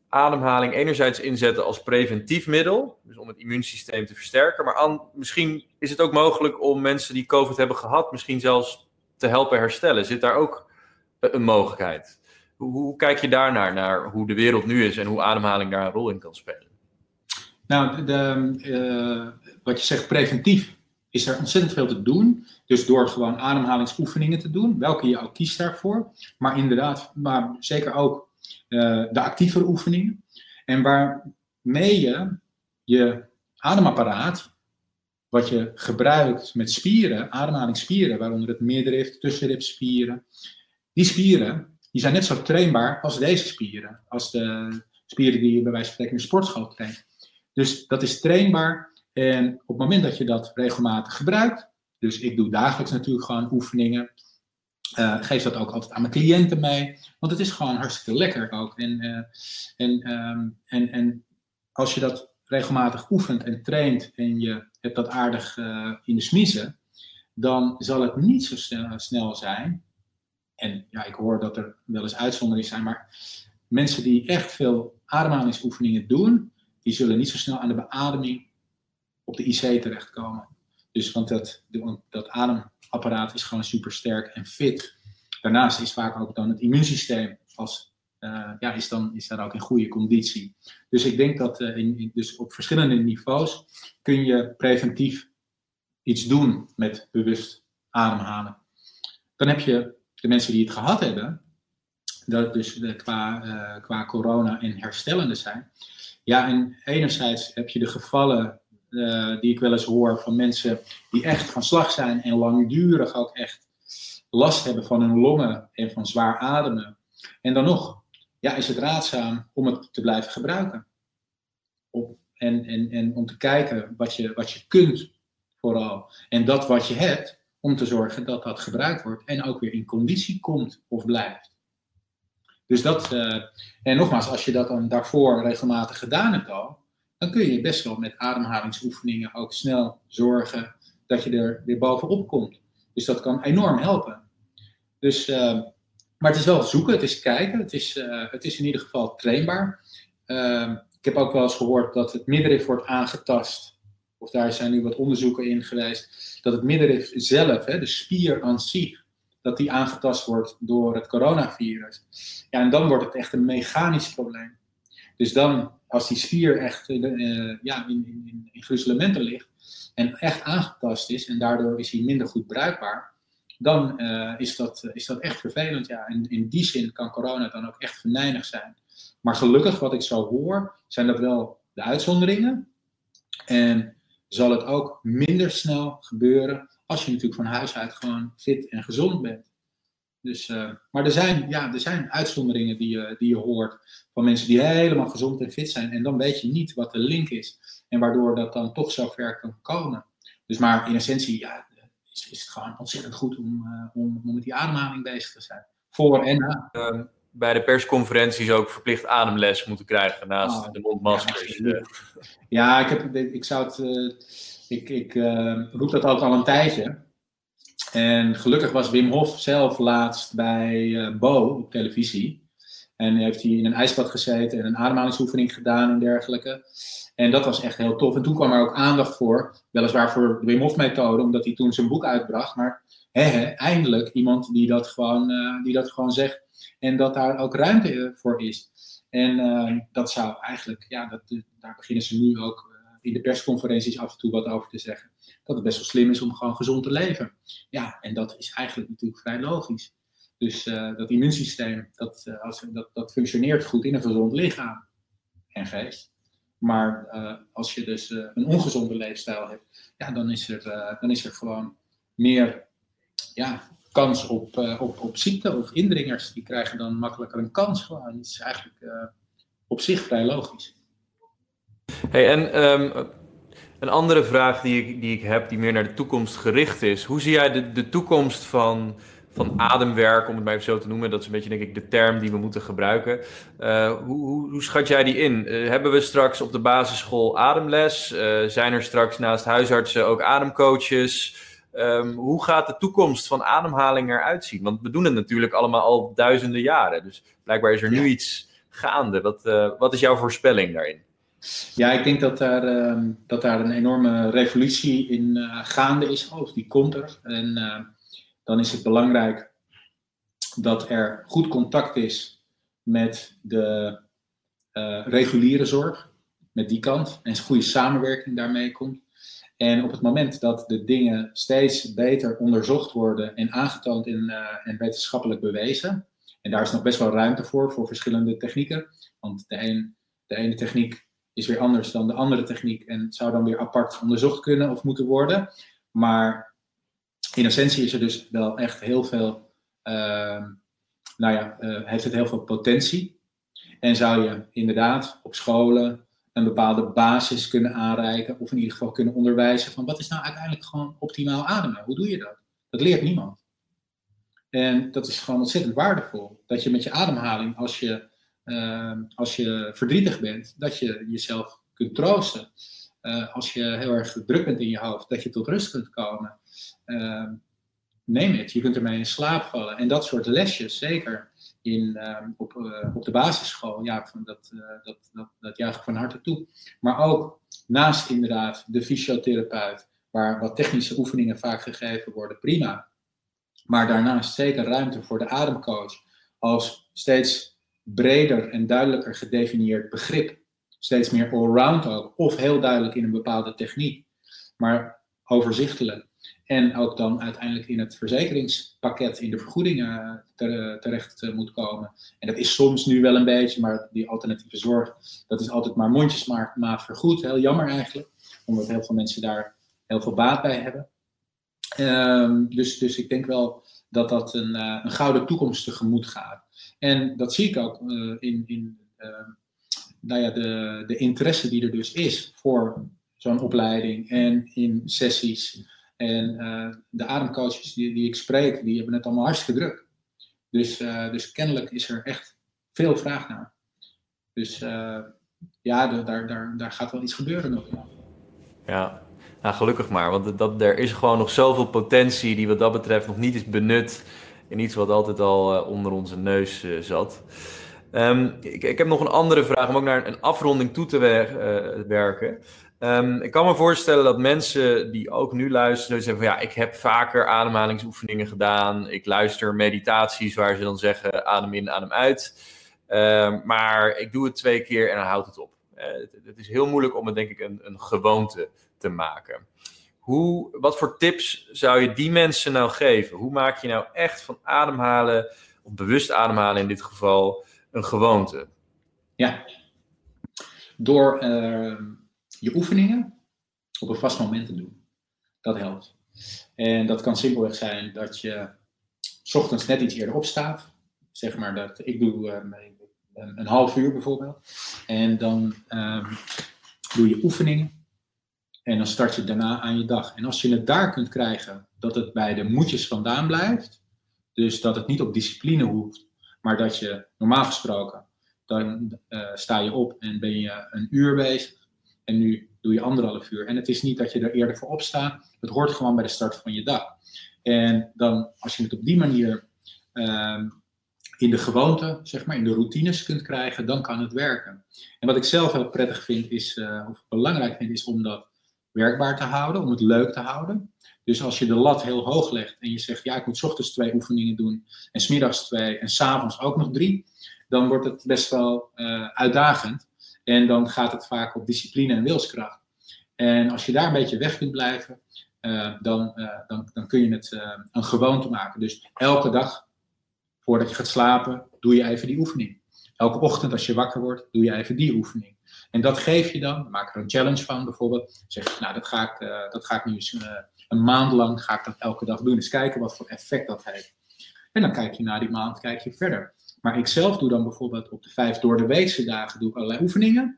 ademhaling enerzijds inzetten als preventief middel, dus om het immuunsysteem te versterken, maar misschien is het ook mogelijk om mensen die COVID hebben gehad, misschien zelfs te helpen herstellen. Zit daar ook een mogelijkheid? Hoe, kijk je daarnaar, naar hoe de wereld nu is en hoe ademhaling daar een rol in kan spelen? Nou, de, uh, wat je zegt preventief, is er ontzettend veel te doen. Dus door gewoon ademhalingsoefeningen te doen, welke je ook kiest daarvoor. Maar inderdaad, maar zeker ook uh, de actievere oefeningen. En waarmee je je ademapparaat, wat je gebruikt met spieren, ademhalingsspieren, waaronder het middenrif, tussenribspieren, die spieren, die zijn net zo trainbaar als deze spieren. Als de spieren die je bij wijze van spreken in de sportschool traint. Dus dat is trainbaar en op het moment dat je dat regelmatig gebruikt, dus ik doe dagelijks natuurlijk gewoon oefeningen Uh, geef dat ook altijd aan mijn cliënten mee. Want het is gewoon hartstikke lekker ook. En, en, ehm, en, en als je dat regelmatig oefent en traint en je hebt dat aardig in de smiezen, dan zal het niet zo snel zijn. En ja, ik hoor dat er wel eens uitzonderingen zijn, maar mensen die echt veel ademhalingsoefeningen doen, die zullen niet zo snel aan de beademing op de IC terechtkomen. Dus want dat, dat ademapparaat is gewoon super sterk en fit. Daarnaast is vaak ook dan het immuunsysteem als, uh, ja, is, dan, is daar ook in goede conditie. Dus ik denk dat uh, in, dus op verschillende niveaus kun je preventief iets doen met bewust ademhalen. Dan heb je de mensen die het gehad hebben, dat dus qua, uh, qua corona en herstellende zijn. Ja, en enerzijds heb je de gevallen uh, die ik wel eens hoor van mensen die echt van slag zijn en langdurig ook echt last hebben van hun longen en van zwaar ademen. En dan nog, ja, is het raadzaam om het te blijven gebruiken. Op, en, en, en om te kijken wat je, wat je kunt vooral. En dat wat je hebt, om te zorgen dat dat gebruikt wordt en ook weer in conditie komt of blijft. Dus dat, uh, en nogmaals, als je dat dan daarvoor regelmatig gedaan hebt al, dan kun je best wel met ademhalingsoefeningen ook snel zorgen dat je er weer bovenop komt. Dus dat kan enorm helpen. Dus, uh, maar het is wel zoeken, het is kijken, het is, uh, het is in ieder geval trainbaar. Uh, ik heb ook wel eens gehoord dat het middenrif wordt aangetast, of daar zijn nu wat onderzoeken in geweest, dat het middenrif zelf, hè, de spier aan zich, dat die aangetast wordt door het coronavirus. Ja, en dan wordt het echt een mechanisch probleem. Dus dan, als die spier echt uh, ja, in, in, in ligt en echt aangetast is en daardoor is hij minder goed bruikbaar, dan uh, is, dat, is dat echt vervelend. Ja. En in die zin kan corona dan ook echt venijnig zijn. Maar gelukkig, wat ik zo hoor, zijn dat wel de uitzonderingen. En zal het ook minder snel gebeuren als je natuurlijk van huis uit gewoon fit en gezond bent. Dus, uh, maar er zijn, ja, er zijn uitzonderingen die je, die je hoort van mensen die helemaal gezond en fit zijn. En dan weet je niet wat de link is. En waardoor dat dan toch zo ver kan komen. Dus maar in essentie ja, is, is het gewoon ontzettend goed om, uh, om, om met die ademhaling bezig te zijn. Voor en na. Uh, bij de persconferenties ook verplicht ademles moeten krijgen naast oh, de mondmaskers. Ja, ja, ik, heb, ik zou het. Uh, ik ik roep dat ook al een tijdje. En gelukkig was Wim Hof zelf laatst bij uh, Bo op televisie. En heeft hij in een ijsbad gezeten en een ademhalingsoefening gedaan en dergelijke. En dat was echt heel tof. En toen kwam er ook aandacht voor, weliswaar voor de Wim Hof methode, omdat hij toen zijn boek uitbracht. Maar he, eindelijk iemand die dat, gewoon, uh, die dat gewoon zegt en dat daar ook ruimte voor is. En uh, dat zou eigenlijk, ja, dat, daar beginnen ze nu ook in de persconferenties af en toe wat over te zeggen. Dat het best wel slim is om gewoon gezond te leven. Ja, en dat is eigenlijk natuurlijk vrij logisch. Dus dat immuunsysteem, dat, als, dat, dat functioneert goed in een gezond lichaam en geest. Maar als je dus een ongezonde leefstijl hebt, ja, dan, is er, dan is er gewoon meer ja, kans op, op, op ziekte of indringers. Die krijgen dan makkelijker een kans. Dat is eigenlijk op zich vrij logisch. Hey, en um, een andere vraag die ik, die ik heb, die meer naar de toekomst gericht is. Hoe zie jij de, de toekomst van, van ademwerk, om het maar even zo te noemen? Dat is een beetje, denk ik, de term die we moeten gebruiken. Uh, hoe, hoe, hoe, schat jij die in? Hebben we straks op de basisschool ademles? Zijn er straks naast huisartsen ook ademcoaches? Um, hoe gaat de toekomst van ademhaling eruit zien? Want we doen het natuurlijk allemaal al duizenden jaren. Dus blijkbaar is er nu iets gaande. Wat, wat is jouw voorspelling daarin? Ja, ik denk dat daar, uh, dat daar een enorme revolutie in uh, gaande is. Of die komt er. En uh, dan is het belangrijk dat er goed contact is met de eh, reguliere zorg. Met die kant. En goede samenwerking daarmee komt. En op het moment dat de dingen steeds beter onderzocht worden en aangetoond en, en wetenschappelijk bewezen. En daar is nog best wel ruimte voor, voor verschillende technieken. Want de, de ene techniek is weer anders dan de andere techniek en zou dan weer apart onderzocht kunnen of moeten worden. Maar in essentie is er dus wel echt heel veel, uh, nou ja, uh, heeft het heel veel potentie. En zou je inderdaad op scholen een bepaalde basis kunnen aanreiken, of in ieder geval kunnen onderwijzen van wat is nou uiteindelijk gewoon optimaal ademen? Hoe doe je dat? Dat leert niemand. En dat is gewoon ontzettend waardevol. Dat je met je ademhaling, als je, uh, als je verdrietig bent, dat je jezelf kunt troosten. Uh, als je heel erg druk bent in je hoofd, dat je tot rust kunt komen. Uh, neem het, je kunt ermee in slaap vallen. En dat soort lesjes, zeker in, ehm, op, uh, op de basisschool, ja, dat, dat, dat, dat juich ik van harte toe. Maar ook naast inderdaad de fysiotherapeut, waar wat technische oefeningen vaak gegeven worden, prima. Maar daarnaast zeker ruimte voor de ademcoach als steeds breder en duidelijker gedefinieerd begrip. Steeds meer allround ook, of heel duidelijk in een bepaalde techniek, maar overzichtelijk. En ook dan uiteindelijk in het verzekeringspakket, in de vergoedingen terecht eh, moet komen. En dat is soms nu wel een beetje, maar die alternatieve zorg, dat is altijd maar mondjesmaat vergoed. Heel jammer eigenlijk, omdat heel veel mensen daar heel veel baat bij hebben. Um, dus, dus ik denk wel dat dat een, uh, een gouden toekomst tegemoet gaat. En dat zie ik ook in, in uh, nou ja, de, de interesse die er dus is voor zo'n opleiding en in sessies. En de ademcoaches die, die ik spreek, die hebben het allemaal hartstikke druk. Dus, dus kennelijk is er echt veel vraag naar. Dus ja, daar, daar, daar gaat wel iets gebeuren nog. Ja, nou, gelukkig maar, want dat, er is gewoon nog zoveel potentie die wat dat betreft nog niet is benut in iets wat altijd al onder onze neus zat. Um, ik, ik, heb nog een andere vraag om ook naar een afronding toe te wer werken. Um, ik kan me voorstellen dat mensen die ook nu luisteren zeggen van ja, ik heb vaker ademhalingsoefeningen gedaan. Ik luister meditaties waar ze dan zeggen adem in, adem uit. Um, maar ik doe het twee keer en dan houdt het op. het, het, is heel moeilijk om het denk ik een, een gewoonte te maken. Hoe, wat voor tips zou je die mensen nou geven? Hoe maak je nou echt van ademhalen, of bewust ademhalen in dit geval, een gewoonte? Ja, door uh, je oefeningen op een vast moment te doen. Dat helpt. En dat kan simpelweg zijn dat je s ochtends net iets eerder opstaat. Zeg maar dat ik doe uh, een, een, half uur bijvoorbeeld. En dan uh, doe je oefeningen en dan start je daarna aan je dag. En als je het daar kunt krijgen dat het bij de moedjes vandaan blijft, dus dat het niet op discipline hoeft, maar dat je normaal gesproken, dan uh, sta je op en ben je een uur bezig. En nu doe je anderhalf uur. En het is niet dat je er eerder voor opstaat. Het hoort gewoon bij de start van je dag. En dan, als je het op die manier uh, in de gewoonte, zeg maar, in de routines kunt krijgen, dan kan het werken. En wat ik zelf heel prettig vind, is, uh, of belangrijk vind, is om dat werkbaar te houden, om het leuk te houden. Dus als je de lat heel hoog legt en je zegt, ja, ik moet ochtends twee oefeningen doen en smiddags twee en s'avonds ook nog drie, dan wordt het best wel uh, uitdagend. En dan gaat het vaak op discipline en wilskracht. En als je daar een beetje weg kunt blijven, uh, dan, uh, dan, dan kun je het een gewoonte maken. Dus elke dag, voordat je gaat slapen, doe je even die oefening. Elke ochtend als je wakker wordt, doe je even die oefening. En dat geef je dan, maak er een challenge van bijvoorbeeld. Zeg, nou, dat ga ik, dat ga ik nu eens een maand lang ga ik dat elke dag doen. Dus kijken wat voor effect dat heeft. En dan kijk je na die maand kijk je verder. Maar ik zelf doe dan bijvoorbeeld op de vijf door de weekse dagen doe ik allerlei oefeningen.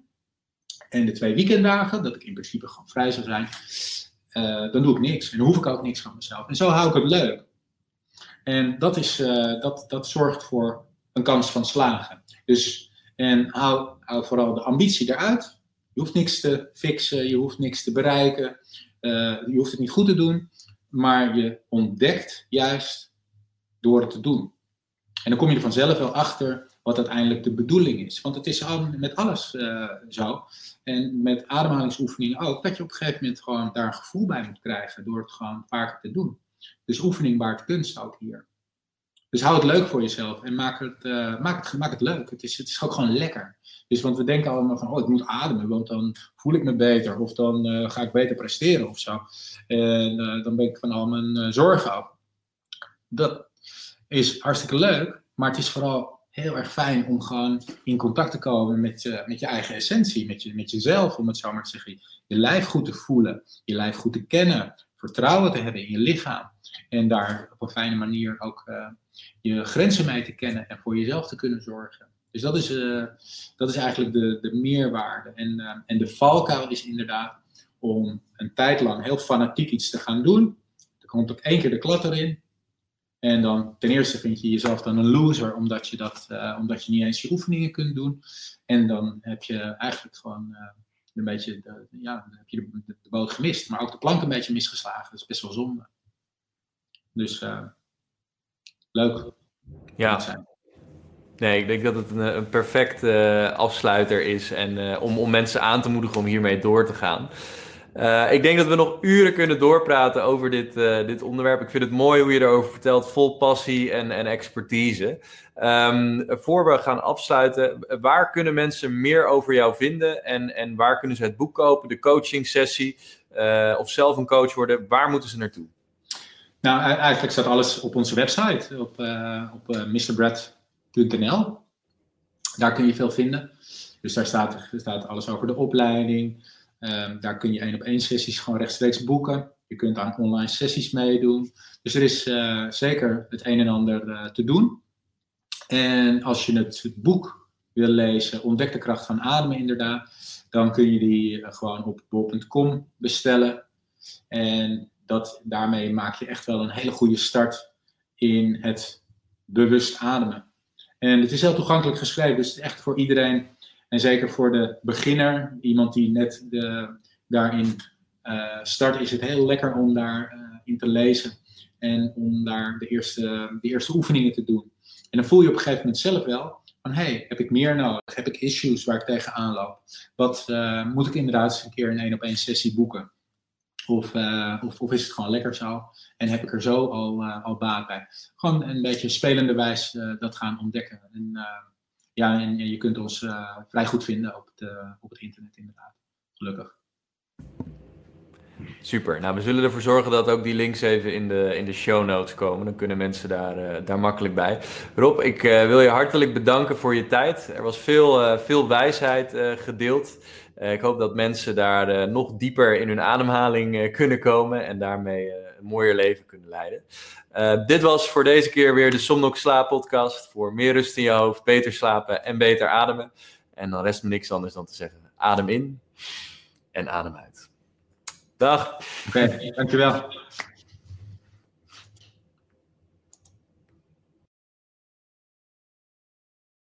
En de twee weekenddagen, dat ik in principe gewoon vrij zou zijn, uh, dan doe ik niks. En dan hoef ik ook niks van mezelf. En zo hou ik het leuk. En dat, is, dat, dat zorgt voor een kans van slagen. Dus en hou, hou vooral de ambitie eruit. Je hoeft niks te fixen, je hoeft niks te bereiken, uh, je hoeft het niet goed te doen, maar je ontdekt juist door het te doen. En dan kom je er vanzelf wel achter wat uiteindelijk de bedoeling is. Want het is al met alles uh, zo. En met ademhalingsoefeningen ook, dat je op een gegeven moment gewoon daar een gevoel bij moet krijgen door het gewoon vaker te doen. Dus oefening baart kunst ook hier. Dus hou het leuk voor jezelf en maak het, uh, maak het, maak het leuk. Het is, het is ook gewoon lekker. Dus want we denken allemaal van, oh, ik moet ademen, want dan voel ik me beter. Of dan uh, ga ik beter presteren of zo. En dan ben ik van al mijn zorgen af. Dat is hartstikke leuk, maar het is vooral heel erg fijn om gewoon in contact te komen met, met je eigen essentie, met, je, met jezelf, om het zo maar te zeggen. Je lijf goed te voelen, je lijf goed te kennen, vertrouwen te hebben in je lichaam. En daar op een fijne manier ook uh, je grenzen mee te kennen en voor jezelf te kunnen zorgen. Dus dat is, uh, dat is eigenlijk de, de meerwaarde. En, uh, en de valkuil is inderdaad om een tijd lang heel fanatiek iets te gaan doen. Er komt ook één keer de klad erin. En dan ten eerste vind je jezelf dan een loser, omdat je, dat, omdat je niet eens je oefeningen kunt doen. En dan heb je eigenlijk gewoon een beetje de, ja, heb je de, de, boot gemist. Maar ook de plank een beetje misgeslagen. Dat is best wel zonde. Dus leuk. Ja. Nee, ik denk dat het een, een perfecte uh, afsluiter is en om, om mensen aan te moedigen om hiermee door te gaan. Uh, ik denk dat we nog uren kunnen doorpraten over dit, dit onderwerp. Ik vind het mooi hoe je erover vertelt, vol passie en, en expertise. Um, voor we gaan afsluiten, waar kunnen mensen meer over jou vinden en, en waar kunnen ze het boek kopen, de coaching sessie of zelf een coach worden? Waar moeten ze naartoe? Nou, e-, eigenlijk staat alles op onze website, op, op Mr. Daar kun je veel vinden. Dus daar staat, staat alles over de opleiding. Um, daar kun je één op één sessies gewoon rechtstreeks boeken. Je kunt aan online sessies meedoen. Dus er is uh, zeker het een en ander uh, te doen. En als je het boek wil lezen, Ontdek de kracht van ademen inderdaad, dan kun je die uh, gewoon op bol.com bestellen. En dat, daarmee maak je echt wel een hele goede start in het bewust ademen. En het is heel toegankelijk geschreven, dus het is echt voor iedereen. En zeker voor de beginner, iemand die net de, daarin uh, start, is het heel lekker om daarin uh, in te lezen. En om daar de eerste, de eerste oefeningen te doen. En dan voel je op een gegeven moment zelf wel van, hey, heb ik meer nodig? Heb ik issues waar ik tegenaan loop? Wat uh, moet ik inderdaad eens een keer een één op één sessie boeken? Of, of, of, is het gewoon lekker zo? En heb ik er zo al, al baat bij? Gewoon een beetje spelende wijs uh, dat gaan ontdekken. En, ja, en je kunt ons vrij goed vinden op het, op het internet inderdaad. Gelukkig. Super. Nou, we zullen ervoor zorgen dat ook die links even in de, in de show notes komen. Dan kunnen mensen daar, daar makkelijk bij. Rob, ik wil je hartelijk bedanken voor je tijd. Er was veel, veel wijsheid gedeeld. Ik hoop dat mensen daar nog dieper in hun ademhaling kunnen komen en daarmee een mooier leven kunnen leiden. Dit was voor deze keer weer de Somnok Slaap podcast voor meer rust in je hoofd, beter slapen en beter ademen. En dan rest me niks anders dan te zeggen: adem in en adem uit. Dag. Oké, dankjewel.